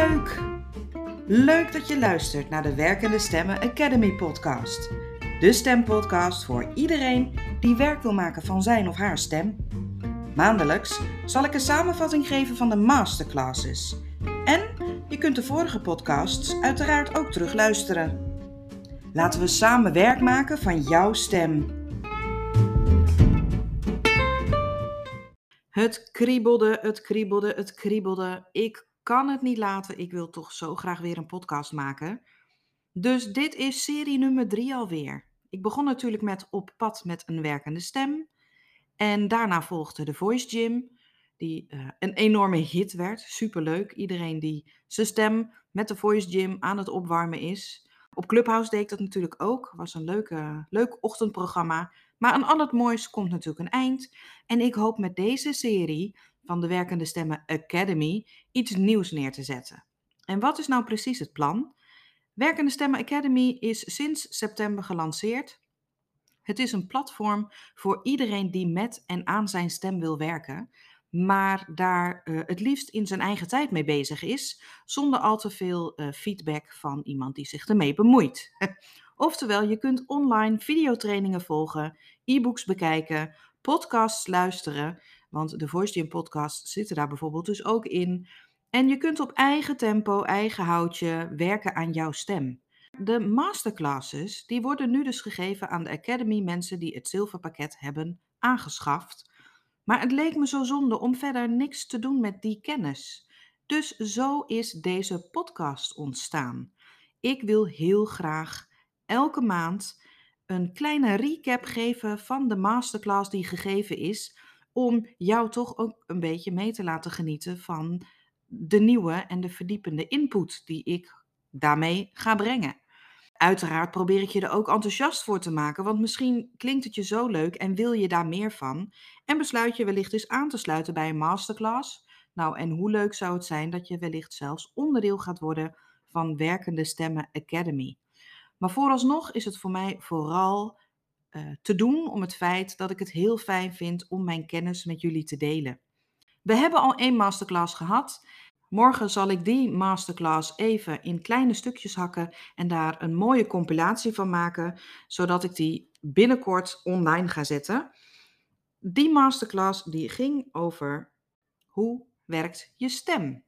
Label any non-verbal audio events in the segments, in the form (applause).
leuk! Leuk dat je luistert naar de Werkende Stemmen Academy podcast. De stempodcast voor iedereen die werk wil maken van zijn of haar stem. Maandelijks zal ik een samenvatting geven van de masterclasses. En je kunt de vorige podcasts uiteraard ook terugluisteren. Laten we samen werk maken van jouw stem. Het kriebelde, het kriebelde, het kriebelde. Ik kan het niet laten. Ik wil toch zo graag weer een podcast maken. Dus dit is serie nummer drie alweer. Ik begon natuurlijk met Op pad met een werkende stem. En daarna volgde de Voice Gym, die uh, een enorme hit werd. Superleuk. Iedereen die zijn stem met de Voice Gym aan het opwarmen is. Op Clubhouse deed ik dat natuurlijk ook. Was een leuke, leuk ochtendprogramma. Maar aan al het moois komt natuurlijk een eind. En ik hoop met deze serie van de Werkende Stemmen Academy iets nieuws neer te zetten. En wat is nou precies het plan? Werkende Stemmen Academy is sinds september gelanceerd. Het is een platform voor iedereen die met en aan zijn stem wil werken, maar daar uh, het liefst in zijn eigen tijd mee bezig is, zonder al te veel uh, feedback van iemand die zich ermee bemoeit. (laughs) Oftewel, je kunt online videotrainingen volgen, e-books bekijken, podcasts luisteren, want de Voice Gym podcasts zitten daar bijvoorbeeld dus ook in. En je kunt op eigen tempo, eigen houtje werken aan jouw stem. De masterclasses die worden nu dus gegeven aan de Academy mensen die het zilverpakket hebben aangeschaft. Maar het leek me zo zonde om verder niks te doen met die kennis. Dus zo is deze podcast ontstaan. Ik wil heel graag elke maand een kleine recap geven van de masterclass die gegeven is, om jou toch ook een beetje mee te laten genieten van de nieuwe en de verdiepende input die ik daarmee ga brengen. Uiteraard probeer ik je er ook enthousiast voor te maken, want misschien klinkt het je zo leuk en wil je daar meer van. En besluit je wellicht eens aan te sluiten bij een masterclass. Nou, en hoe leuk zou het zijn dat je wellicht zelfs onderdeel gaat worden van Werkende Stemmen Academy. Maar vooralsnog is het voor mij vooral te doen om het feit dat ik het heel fijn vind om mijn kennis met jullie te delen. We hebben al één masterclass gehad. Morgen zal ik die masterclass even in kleine stukjes hakken en daar een mooie compilatie van maken, zodat ik die binnenkort online ga zetten. Die masterclass die ging over hoe werkt je stem.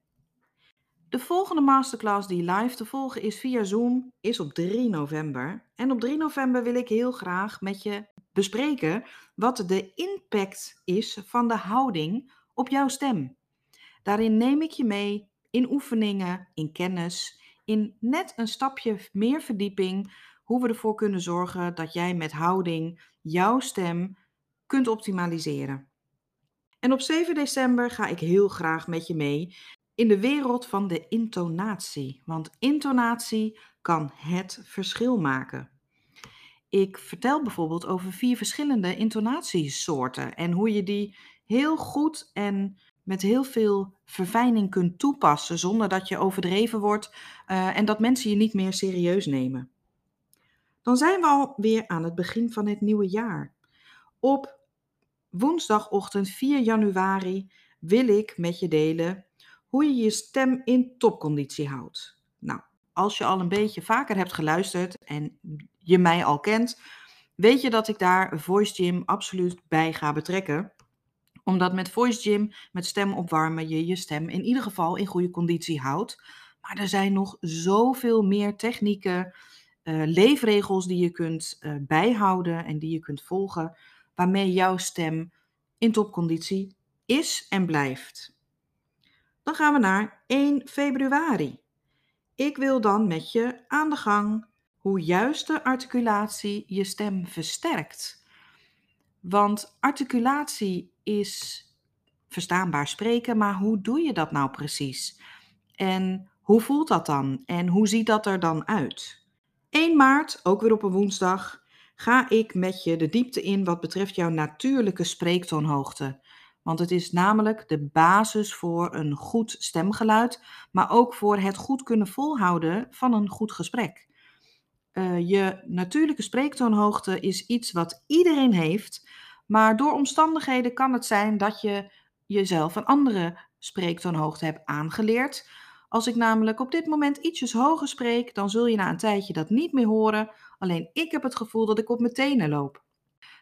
De volgende masterclass die live te volgen is via Zoom is op 3 november. En op 3 november wil ik heel graag met je bespreken wat de impact is van de houding op jouw stem. Daarin neem ik je mee in oefeningen, in kennis, in net een stapje meer verdieping, hoe we ervoor kunnen zorgen dat jij met houding jouw stem kunt optimaliseren. En op 7 december ga ik heel graag met je mee in de wereld van de intonatie. Want intonatie kan het verschil maken. Ik vertel bijvoorbeeld over vier verschillende intonatiesoorten en hoe je die heel goed en met heel veel verfijning kunt toepassen zonder dat je overdreven wordt uh, en dat mensen je niet meer serieus nemen. Dan zijn we alweer aan het begin van het nieuwe jaar. Op woensdagochtend 4 januari wil ik met je delen hoe je je stem in topconditie houdt. Nou, als je al een beetje vaker hebt geluisterd en je mij al kent, weet je dat ik daar Voice Gym absoluut bij ga betrekken. Omdat met Voice Gym, met stem opwarmen, je je stem in ieder geval in goede conditie houdt. Maar er zijn nog zoveel meer technieken, uh, leefregels die je kunt uh, bijhouden en die je kunt volgen, waarmee jouw stem in topconditie is en blijft. Dan gaan we naar 1 februari. Ik wil dan met je aan de gang hoe juiste articulatie je stem versterkt. Want articulatie is verstaanbaar spreken, maar hoe doe je dat nou precies? En hoe voelt dat dan? En hoe ziet dat er dan uit? 1 maart, ook weer op een woensdag, ga ik met je de diepte in wat betreft jouw natuurlijke spreektoonhoogte. Want het is namelijk de basis voor een goed stemgeluid, maar ook voor het goed kunnen volhouden van een goed gesprek. Uh, je natuurlijke spreektoonhoogte is iets wat iedereen heeft, maar door omstandigheden kan het zijn dat je jezelf een andere spreektoonhoogte hebt aangeleerd. Als ik namelijk op dit moment ietsjes hoger spreek, dan zul je na een tijdje dat niet meer horen. Alleen ik heb het gevoel dat ik op mijn tenen loop.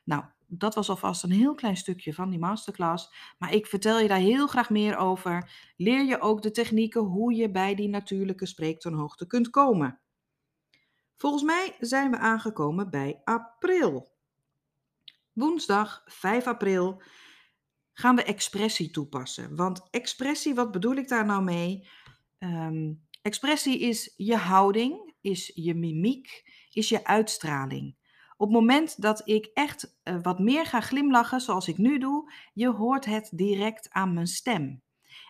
Nou, dat was alvast een heel klein stukje van die masterclass. Maar ik vertel je daar heel graag meer over. Leer je ook de technieken hoe je bij die natuurlijke spreektoonhoogte kunt komen. Volgens mij zijn we aangekomen bij april. Woensdag 5 april gaan we expressie toepassen. Want expressie, wat bedoel ik daar nou mee? Ehm, expressie is je houding, is je mimiek, is je uitstraling. Op het moment dat ik echt uh, wat meer ga glimlachen, zoals ik nu doe, je hoort het direct aan mijn stem.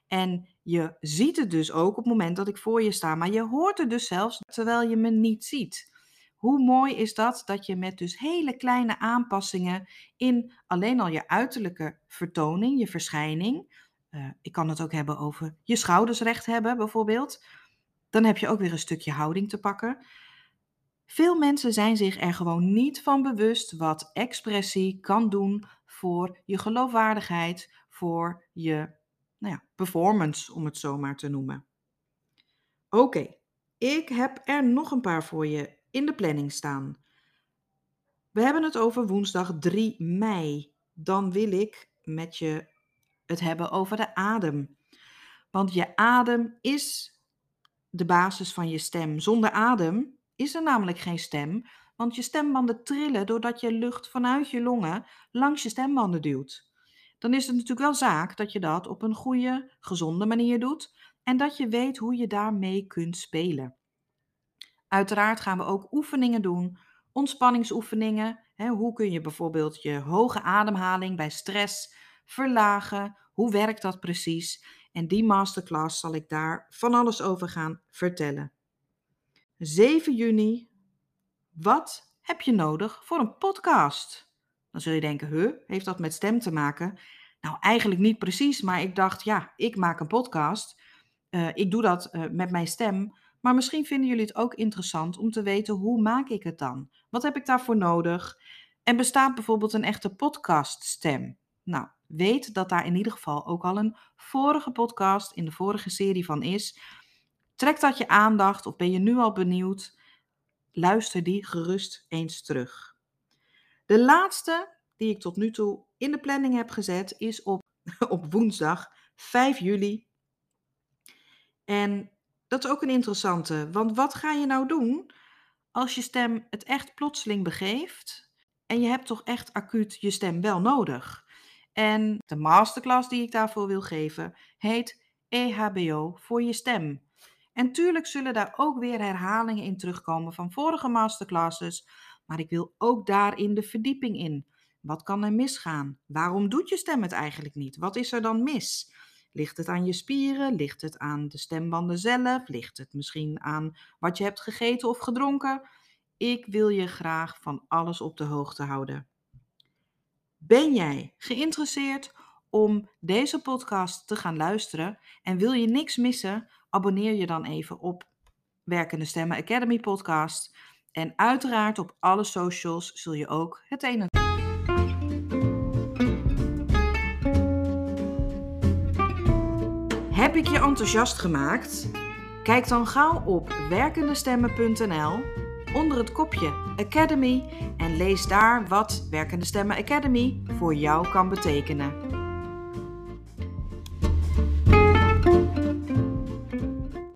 En je ziet het dus ook op het moment dat ik voor je sta, maar je hoort het dus zelfs terwijl je me niet ziet. Hoe mooi is dat dat je met dus hele kleine aanpassingen in alleen al je uiterlijke vertoning, je verschijning, uh, ik kan het ook hebben over je schouders recht hebben bijvoorbeeld, dan heb je ook weer een stukje houding te pakken. Veel mensen zijn zich er gewoon niet van bewust wat expressie kan doen voor je geloofwaardigheid, voor je nou ja, performance, om het zo maar te noemen. Oké, ik heb er nog een paar voor je in de planning staan. We hebben het over woensdag 3 mei. Dan wil ik met je het hebben over de adem. Want je adem is de basis van je stem. Zonder adem is er namelijk geen stem, want je stembanden trillen doordat je lucht vanuit je longen langs je stembanden duwt. Dan is het natuurlijk wel zaak dat je dat op een goede, gezonde manier doet en dat je weet hoe je daarmee kunt spelen. Uiteraard gaan we ook oefeningen doen, ontspanningsoefeningen. Hè, hoe kun je bijvoorbeeld je hoge ademhaling bij stress verlagen? Hoe werkt dat precies? En die masterclass zal ik daar van alles over gaan vertellen. 7 juni. Wat heb je nodig voor een podcast? Dan zul je denken, huh, heeft dat met stem te maken? Nou, eigenlijk niet precies, maar ik dacht, ja, ik maak een podcast. Uh, ik doe dat uh, met mijn stem. Maar misschien vinden jullie het ook interessant om te weten hoe maak ik het dan? Wat heb ik daarvoor nodig? En bestaat bijvoorbeeld een echte podcaststem? Nou, weet dat daar in ieder geval ook al een vorige podcast in de vorige serie van is. Trekt dat je aandacht of ben je nu al benieuwd? Luister die gerust eens terug. De laatste die ik tot nu toe in de planning heb gezet is op, (laughs) op woensdag 5 juli. En dat is ook een interessante, want wat ga je nou doen als je stem het echt plotseling begeeft en je hebt toch echt acuut je stem wel nodig? En de masterclass die ik daarvoor wil geven heet EHBO voor je stem. En tuurlijk zullen daar ook weer herhalingen in terugkomen van vorige masterclasses, maar ik wil ook daarin de verdieping in. Wat kan er misgaan? Waarom doet je stem het eigenlijk niet? Wat is er dan mis? Ligt het aan je spieren? Ligt het aan de stembanden zelf? Ligt het misschien aan wat je hebt gegeten of gedronken? Ik wil je graag van alles op de hoogte houden. Ben jij geïnteresseerd om deze podcast te gaan luisteren en wil je niks missen? Abonneer je dan even op Werkende Stemmen Academy podcast. En uiteraard op alle socials zul je ook het ene. Heb ik je enthousiast gemaakt? Kijk dan gauw op werkendestemmen.nl onder het kopje Academy en lees daar wat Werkende Stemmen Academy voor jou kan betekenen.